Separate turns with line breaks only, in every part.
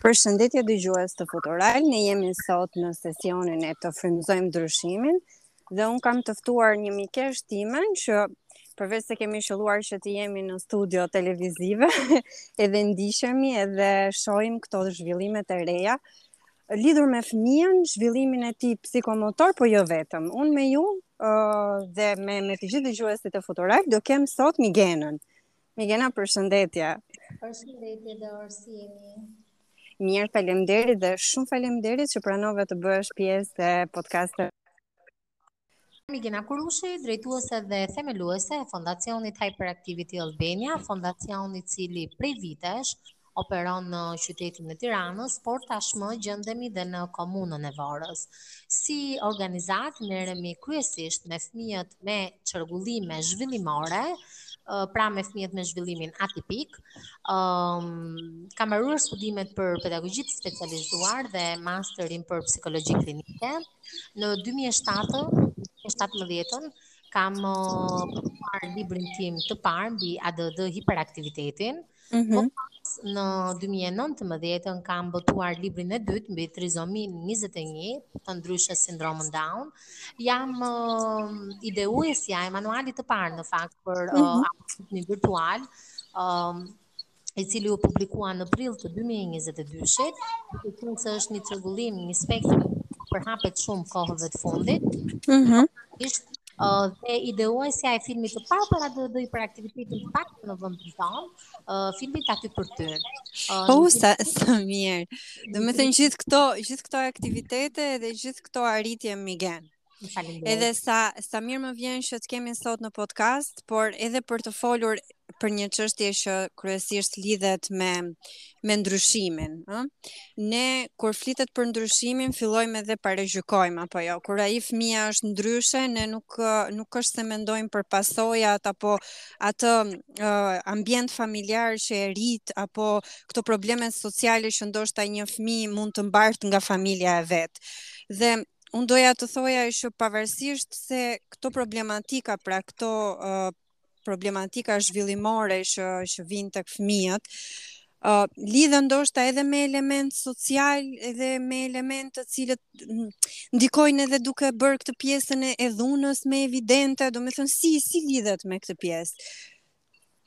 Përshëndetje dëgjues të Futural, ne jemi sot në sesionin e të frymëzojmë ndryshimin dhe un kam të ftuar një mikesh timen që përveç se kemi qëlluar që të jemi në studio televizive, edhe ndiqemi edhe shohim këto zhvillime të reja lidhur me fëmijën, zhvillimin e tij psikomotor, po jo vetëm. Unë me ju uh, dhe me me të gjithë dëgjuesit e Futural do kem sot Migenën. Migena, përshëndetje.
Përshëndetje dhe juve si jeni.
Mirë, faleminderit dhe shumë faleminderit që pranove të bëhesh pjesë e podcastit.
Migena Kurushi, drejtuese dhe themeluese e Fondacionit Hyperactivity Albania, fondacion i cili prej vitesh Operon në qytetin e Tiranës, por tashmë gjendemi dhe në komunën e Vorës. Si organizatë merremi kryesisht me fëmijët me çrregullime zhvillimore, pra me fëmijët me zhvillimin atipik. Um, kam mbaruar studimet për pedagogji të specializuar dhe masterin për psikologji klinike. Në 2017 kam botuar librin tim të parë mbi ADHD hiperaktivitetin. Më Mhm. pas, në 2019 kam botuar librin e dytë mbi trizominë 21, ndryshe sindromën Down. Jam uh, ideuesja e manualit të parë në fakt për uh, Mhm. autizmin virtual, um, i cili u publikua në prill të 2022-shit, duke qenë se është një çrregullim, një spektër i cili po përhapet shumë kohëve të fundit. Mhm. Gjithashtu uh, dhe ideuesja e filmit të parë për ADHD hiperaktivitetin të parë në vendin tonë, uh, filmi Aty për ty.
Uh, oh, sa sa mirë. Domethënë gjithë këto, gjithë këto aktivitete dhe gjithë këto arritje Migen. Edhe sa sa mirë më vjen që të kemi sot në podcast, por edhe për të folur për një çështje që kryesisht lidhet me me ndryshimin, ë? Ne kur flitet për ndryshimin, fillojmë edhe paragjykojmë apo jo. Kur ai fëmija është ndryshe, ne nuk nuk është se mendojmë për pasojat apo atë uh, ambient familjar që e rrit apo këto probleme sociale që ndoshta një fëmijë mund të mbart nga familja e vet. Dhe unë doja të thoja që pavarësisht se këto problematika, pra këto uh, problematika zhvillimore që që vijnë tek fëmijët uh, lidhen ndoshta edhe me element social edhe me element të cilët mm, ndikojnë edhe duke bërë këtë pjesën e dhunës më evidente, domethënë si, si lidhet me këtë pjesë.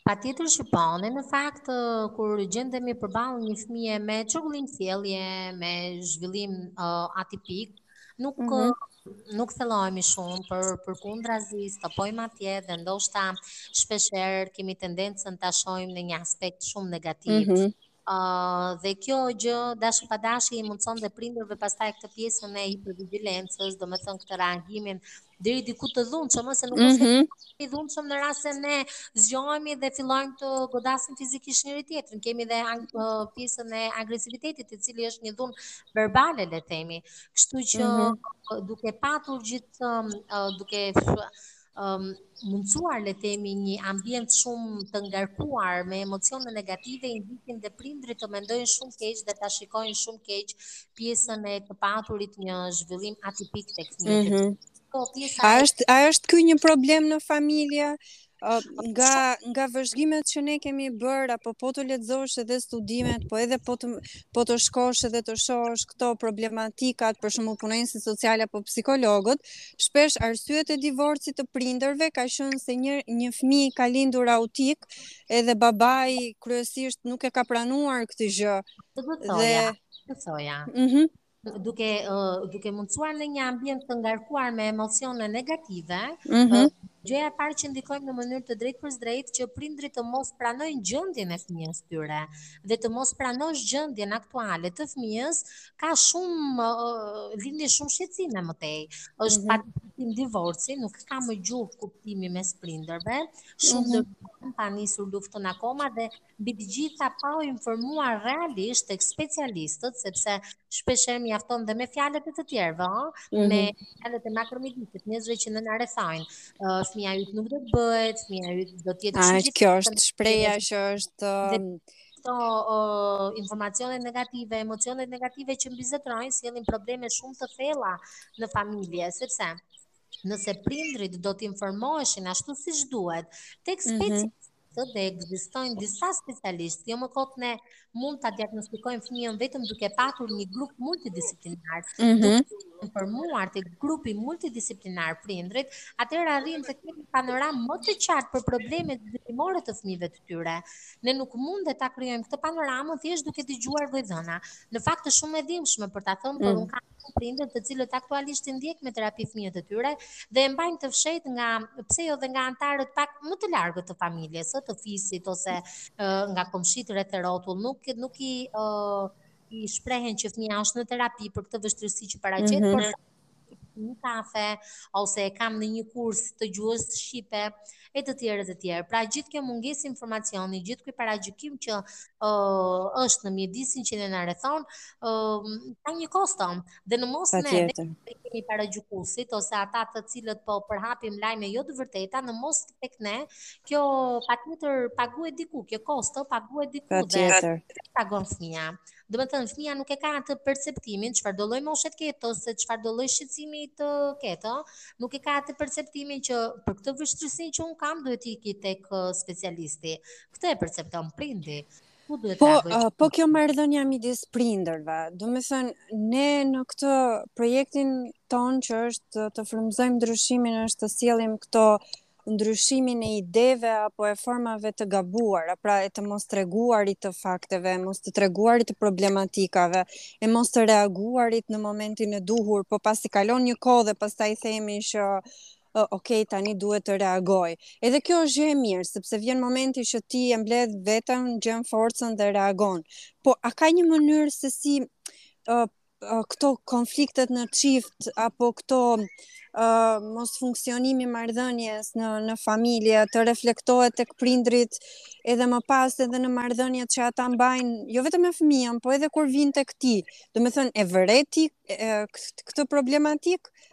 Patjetër që po, ne në fakt, kur gjendemi përballë një fëmije me çrregullim sjellje, me zhvillim uh, atipik, nuk mm -hmm. nuk thellohemi shumë, por përkundrazi stopojmë atje dhe ndoshta shpesh herë kemi tendencën ta shohim në një aspekt shumë negativ. Mm -hmm. Uh, dhe kjo gjë dashë pa dashë i mundëson dhe prindërve pastaj këtë pjesën e hipervigilencës, do me thënë këtë reagimin deri diku të dhunshëm ose nuk është mm -hmm. i dhunshëm në rast se ne zgjohemi dhe fillojmë të godasim fizikisht njëri tjetrin, kemi dhe uh, pjesën e agresivitetit i cili është një dhunë verbale, le themi. Kështu që mm -hmm. duke patur gjithë uh, duke um, mundësuar le themi një ambient shumë të ngarkuar me emocione negative i ndikojmë dhe prindrit të mendojnë shumë keq dhe ta shikojnë shumë keq pjesën e të paturit një zhvillim atipik tek fëmijët. Mm -hmm.
Po, a është a është ky një problem në familje? nga nga vëzhgimet që ne kemi bërë apo po të lexosh edhe studimet, po edhe po të po të shkosh edhe të shohësh këto problematikat, për shembull punonjësi social apo psikologët, shpesh arsyet e divorcit të prindërve ka qenë se një një fëmijë ka lindur autik, edhe babai kryesisht nuk e ka pranuar këtë gjë.
Dhe të thoja. Mhm. duke uh, duke mundësuar në një ambient të ngarkuar me emocione negative, mm -hmm. uh, gjëja e parë që ndikojmë në mënyrë të drejtpërdrejtë që prindrit të mos pranojnë gjendjen e fëmijës tyre dhe të mos pranosh gjendjen aktuale të fëmijës ka shumë uh, lindin shumë shqetësime më tej. Është mm -hmm. pastaj divorci, nuk ka më gjuhë kuptimi mes prindërve, shumë mm -hmm. pa nisur luftën akoma dhe mbi të gjitha pa u informuar realisht tek specialistët, sepse shpesh herë mjaftohen me fjalët e të tjerëve, ëh, mm -hmm. me fjalët e makromjedisit, njerëzve që na rrethojnë, uh, fëmija yt nuk do të bëhet, fëmija yt do të jetë
kështu. Kjo është shprehja që është um,
këto uh, informacione negative, emocione negative që mbizotërojnë sjellin probleme shumë të thella në familje, sepse nëse prindrit do të informoheshin ashtu siç duhet, tek mhm. specialistët Kot dhe ekzistojnë disa specialistë, jo më kot ne mund ta diagnostikojmë fëmijën vetëm duke patur një grup multidisiplinar, mm -hmm. duke u informuar te grupi multidisiplinar prindrit, atëherë arrijnë të kenë panoramë më të qartë për problemet zhvillimore të fëmijëve të tyre. Ne nuk mund dhe ta krijojmë këtë panoramë thjesht duke dëgjuar gojëdhëna. Në fakt është shumë e dhimbshme për ta thënë, mm. por unë kam të prindër të cilët aktualisht i ndjek me terapi fëmijët e tyre dhe e mbajnë të fshehtë nga pse jo dhe nga anëtarët pak më të largët të familjes, të fisit ose uh, nga komshinjtë rreth e rrotull, nuk nuk i uh, i shprehen që fëmija është në terapi për këtë vështirësi që paraqet, mm -hmm. por një kafe ose e kam në një kurs të gjuhës shqipe e të tjerë e të tjerë. Pra gjithë kjo mungesë informacioni, gjithë ky paragjykim që ë uh, është në mjedisin që ne na rrethon, ë uh, ka një kosto. Dhe në mos ne vetë jemi paragjykuesit ose ata të cilët po përhapim lajme jo të vërteta, në mos tek ne, kjo patjetër paguhet diku, kjo kosto paguhet diku
dhe
paguan fëmija. Domethënë fëmija nuk e ka atë perceptimin çfarëdolloj moshe të ketë ose çfarëdolloj shqetësimi të ketë, ëh, nuk e ka atë perceptimin që për këtë vështirësi që un kam duhet të iki tek specialisti. Këtë e percepton prindi.
Ku duhet po, të bëj? Po kjo marrëdhënia midis prindërve. Domethënë ne në këtë projektin tonë që është të frymëzojmë ndryshimin është të sjellim këto ndryshimin e ideve apo e formave të gabuara, pra e të mos treguarit të fakteve, e mos të treguarit të problematikave, e mos të reaguarit në momentin e duhur, po pasi kalon një kohë dhe pastaj themi që uh, ok, tani duhet të reagoj. Edhe kjo është gjë e mirë, sepse vjen momenti që ti e mbledh veten, gjen forcën dhe reagon. Po a ka një mënyrë se si uh, këto konfliktet në çift apo këto uh, mosfunksionimi i marrëdhënies në në familje të reflektohet tek prindrit edhe më pas edhe në marrëdhëniet që ata mbajnë jo vetëm me fëmijën, po edhe kur vijnë tek ti. Domethënë e vëren ti këtë
problematikë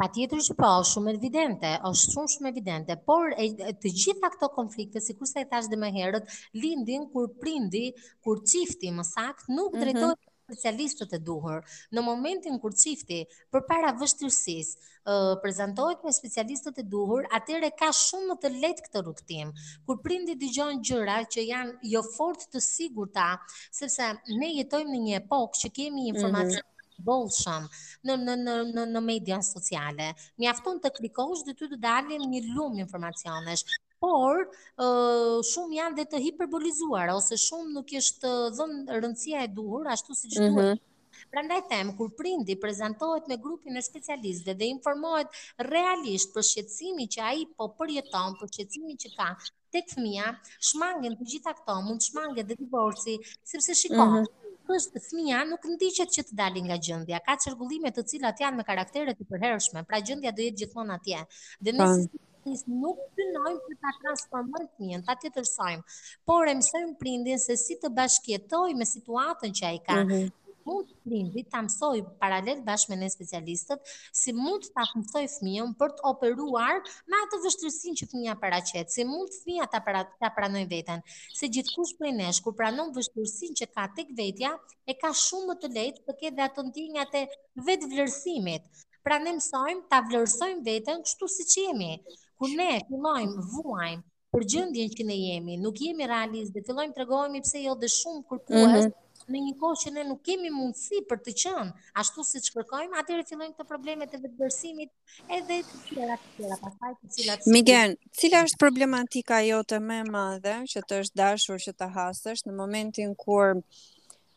Patjetër që po, është shumë evidente, është shumë shumë evidente, por e, të gjitha këto konflikte, sikurse e thashë dhe më herët, lindin kur prindi, kur çifti më saktë, nuk mhm. drejtohet mm -hmm. specialistët e duhur. Në momentin kur çifti, përpara vështirësisë, uh, prezantohet me specialistët e duhur, atëherë ka shumë më të lehtë këtë rrugëtim. Kur prindi dëgjon gjëra që janë jo fort të sigurta, sepse ne jetojmë në një epokë që kemi mhm. informacion mm -hmm bollshëm në në në në në media sociale. Mjafton të klikosh dhe ty të dalin një lumë informacionesh. Por, uh, shumë janë dhe të hiperbolizuara ose shumë nuk i është dhënë rëndësia e duhur ashtu siç duhet. Mm -hmm. Prandaj them, kur prindi prezantohet me grupin e specialistëve dhe informohet realisht për shqetësimin që ai po përjeton, për shqetësimin që ka, tek fëmija, shmangen të gjitha këto, mund të shmanget dhe divorci, sepse shiko, mm -hmm. Është fëmija nuk ndiqet që të dali nga gjendja, ka çrregullime të cilat janë me karaktere të përhershme, pra gjendja do jetë gjithmonë atje. Dhe me si nisë nuk synojmë për ta transformojmë fëmijën, ta tjetërsojmë, por e mësojmë prindin se si të bashkëjetojë me situatën që ai ka. Mm -hmm. Mund të prindi ta mësojë paralel bashkë me ne specialistët si mund ta mësojë fëmijën për të operuar me atë vështirësinë që fëmija paraqet, si mund fëmija ta pra, ta pranojë veten, se gjithkush prej nesh kur pranon vështirësinë që ka tek vetja, e ka shumë më të lehtë të ketë dhe ato ndjenjat e vetëvlerësimit. Pra ne mësojmë ta vlerësojmë veten kështu siç jemi. Kur ne fillojmë vuajmë për gjendjen që ne jemi, nuk jemi realistë dhe fillojmë të tregohemi pse jo dhe shumë kërkues, mm -hmm në një kohë që ne nuk kemi mundësi për të qenë ashtu siç kërkojmë, atëherë fillojnë këto problemet e vetëvlerësimit edhe të tjera të tjera, pastaj të cilat
Migen, cila është problematika jote më e madhe që të është dashur që ta hasësh në momentin kur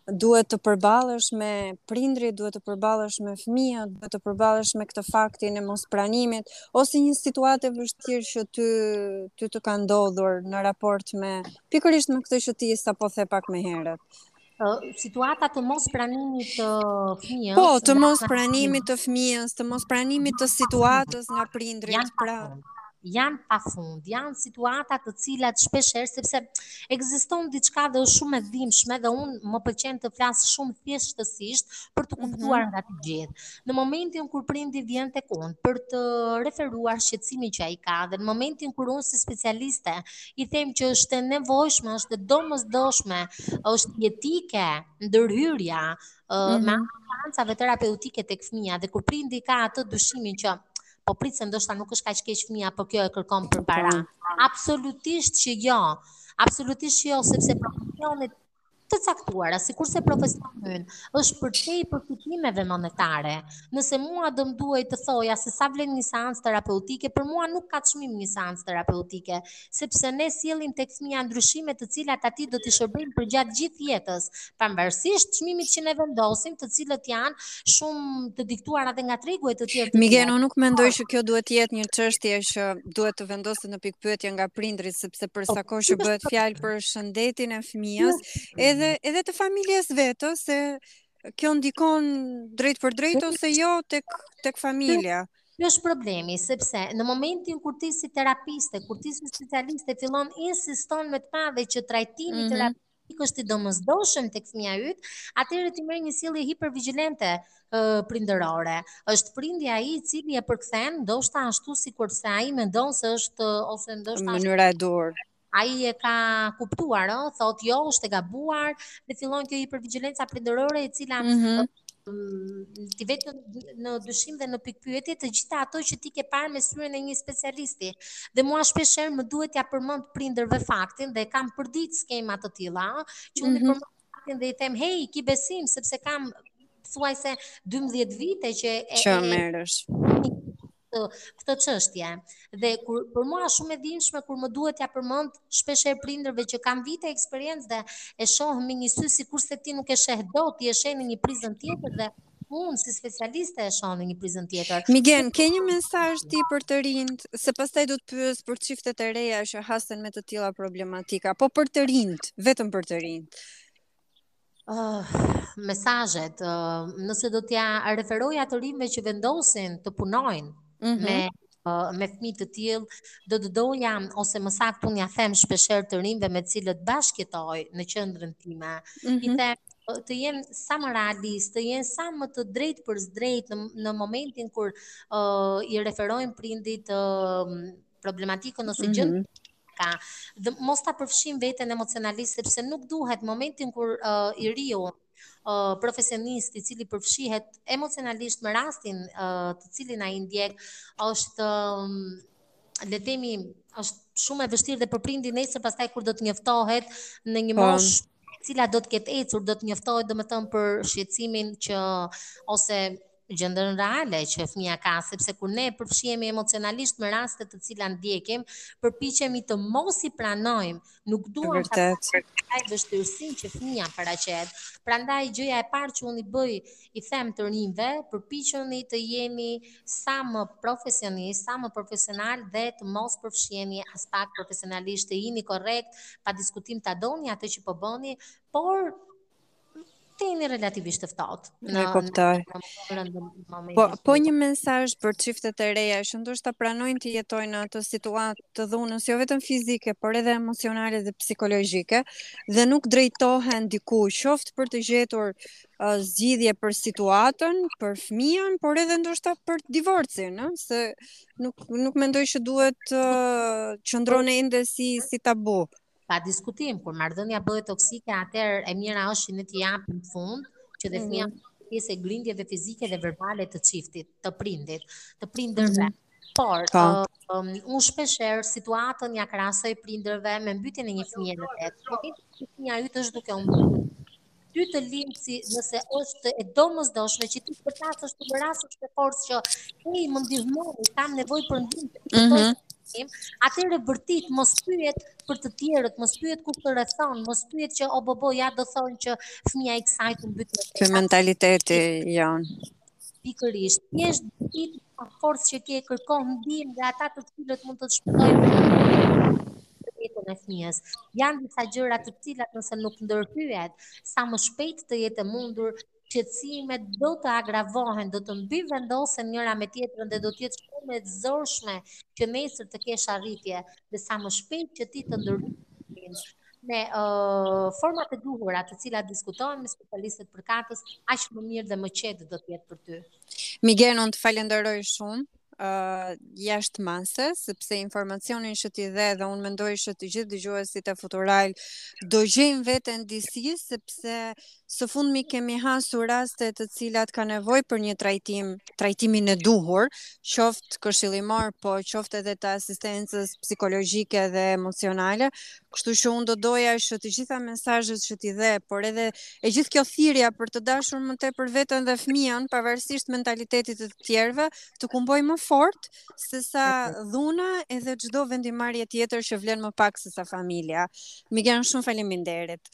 duhet të përballesh me prindërit, duhet të përballesh me fëmijët, duhet të përballesh me këtë faktin e mospranimit ose një situatë e vështirë që ty ty të ka ndodhur në raport me pikërisht me këtë që ti sapo the pak më herët.
Situata të mospranimit të fëmijës.
Po, të mospranimit të fëmijës, të mospranimit të situatës nga prindërit, pra.
janë pafund, janë situata të cilat shpeshherë, sepse ekziston diçka dhe është shumë e dhimbshme dhe unë më pëlqen të flas shumë thjeshtësisht për të mhm. kuptuar mm -hmm. nga të gjithë. Në momentin kur prindi vjen tek unë për të referuar shqetësimin që ai ka dhe në momentin kur unë si specialiste i them që është e nevojshme, është e domosdoshme, është jetike, ndërhyrja, mm -hmm. me mhm. atë terapeutike tek fëmija dhe kur prindi ka atë dyshimin që po prit se ndoshta nuk është kaq keq fëmija, por kjo e kërkon për para. Absolutisht që jo. Absolutisht që jo, sepse profesione të caktuara, sikurse profesioni im, është përtej përfitimeve monetare. Nëse mua do më duhej të thoja se sa vlen një seancë terapeutike, për mua nuk ka çmim një seancë terapeutike. sepse ne sjellim tek fëmija ndryshime të cilat atij do t'i shërbejnë përgjatë gjithë jetës, pavarësisht çmimit që ne vendosim, të cilat janë shumë të diktuara dhe nga tregu e të tjera
të tjera. Migen, unë nuk mendoj që kjo duhet të jetë një çështje që duhet të vendoset në pikëpyetje nga prindërit, sepse për sa po, kohë që bëhet fjalë për shëndetin e fëmijës, edhe edhe të familjes vetë, se kjo ndikon drejtpërdrejt ose jo tek tek familja.
Tek Ky është problemi, sepse në momentin kur ti si terapiste, kur ti si specialiste fillon insiston me të madhe që trajtimi mm -hmm. terapeutik është i domosdoshëm tek fëmija yt, atëherë ti merr një sjellje hipervigjilente prindërore. Është prindi ai i cili e përkthen ndoshta ashtu sikurse ai mendon se është ose ndoshta
mënyra e dur.
Ai e ka kuptuar, ëh, thotë jo, është e gabuar dhe fillon kjo hipervigjilenca prindërore e cila mm -hmm. t'i vë në, në dyshim dhe në pikëpyetje të gjitha ato që ti ke parë me syrin e një specialisti. Dhe mua shpesh herë më duhet t'ua përmend prindërve faktin dhe kam përditë skema të tilla, ëh, që unë mm -hmm. përmend faktin dhe i them, "Hey, ki besim sepse kam thuajse 12 vite që
e që merrem."
këtë këtë çështje. Dhe kur për mua është shumë e dhimbshme kur më duhet t'ia përmend shpesh herë prindërve që kam vite eksperiencë dhe e shoh me një sy sikurse ti nuk e sheh dot, ti e sheh në një prizëm tjetër dhe unë si specialiste e shoh në një prizëm tjetër.
Migen, ke një mesazh ti për të rinjtë, se pastaj do të pyes për çiftet e reja që hasen me të tilla problematika, po për të rinjtë, vetëm për të rinjtë.
uh, mesazhet, uh, nëse do t'ia referoja të rinjve që vendosin të punojnë mm -hmm. me uh, me fëmijë të tillë, do të doja ose më saktë unë ia them shpeshherë të rinjve me të cilët bashkëjetoj në qendrën time. Mm -hmm. I mhm. them të jenë sa më realistë, të jenë sa më të drejtpërdrejtë në, në momentin kur uh, i referojnë prindit uh, problematikën ose gjën mm -hmm ka dhe mos ta përfshim veten emocionalisht sepse nuk duhet momentin kur uh, i riu uh, profesionist i cili përfshihet emocionalisht me rastin uh, të cilin ai ndjek është um, le të themi është shumë e vështirë dhe për prindin nesër pastaj kur do të njoftohet në një po. moshë e cila do të ketë ecur do të njoftohet domethënë për shqetësimin që ose gjendën reale që fëmija ka, sepse kur ne përfshihemi emocionalisht me rastet të cilat ndjekim, përpiqemi të mos i pranojmë, nuk duam
ta
ai vështirësinë që fëmija paraqet. Prandaj gjëja e parë që unë i bëj, i them të rinjve, përpiquni të jeni sa më profesionistë, sa më profesionalë dhe të mos përfshiheni aspak profesionalisht, të jini korrektë, pa diskutim ta doni atë që po bëni, por të jeni relativisht të ftohtë.
E kuptoj. Po po një mesazh për çiftet e reja që ndoshta pranojnë të jetojnë në atë situatë të dhunës, jo vetëm fizike, por edhe emocionale dhe psikologjike dhe nuk drejtohen diku, qoftë për të gjetur uh, zgjidhje për situatën, për fëmijën, por edhe ndoshta për divorcin, ëh, se nuk nuk mendoj që duhet të uh, qëndrojë ende si si tabu.
Pa diskutim, kur marrëdhënia bëhet toksike, atëherë e mira është që ne t'i japim fund, që dhe fëmija mm -hmm. pjesë e grindjeve fizike dhe verbale të çiftit, të prindit, të prindërve. Mm -hmm. Por, pa. Po. uh, um, unë shpeshherë situatën ia krahasoj prindërve me mbytjen e një fëmije në det. Po, fëmija yt është duke unë ty të lind si nëse është e domosdoshme që ti të përplasesh të bërtasësh me forcë që hej më ndihmoni, kam nevojë për ndihmë. Mm -hmm. Atëherë bërtit mos pyet për të tjerët, mos pyet kush të rrethon, mos pyet që o bobo ja do thonë që fëmija i kësaj të mbyt.
Ky mentaliteti jonë.
Pikërisht, thjesht ditë pa forcë që ti e kërkon ndihmë nga ata të cilët mund të të shpëtojnë jetën e fëmijës. Janë disa gjëra të cilat nëse nuk ndërhyhet sa më shpejt të jetë e mundur, shqetësimet do të agravohen, do të mbivendosen njëra me tjetrën dhe do të jetë shumë e zorshme që nesër të kesh arritje, dhe sa më shpejt që ti të ndërhysh me uh, format e duhura të cilat diskutohen me specialistët përkatës, aq më mirë dhe më qetë do të jetë për ty.
Migen, unë të falenderoj shumë uh, jashtë mase, sepse informacionin që ti dhe dhe unë mendoj që të gjithë dëgjuesit e futural do gjejnë veten disi sepse Së fundmi kemi hasur raste të cilat ka nevojë për një trajtim, trajtimin e duhur, qoftë këshillimor, po qoftë edhe të asistencës psikologjike dhe emocionale, kështu që unë do doja që të gjitha mesazhet që ti dhe, por edhe e gjithë kjo thirrja për të dashur më tepër veten dhe fëmijën, pavarësisht mentalitetit të të tjerëve, të kumbojë më fort se sa dhuna edhe çdo vendimarrje tjetër që vlen më pak se sa familja. Migen shumë faleminderit.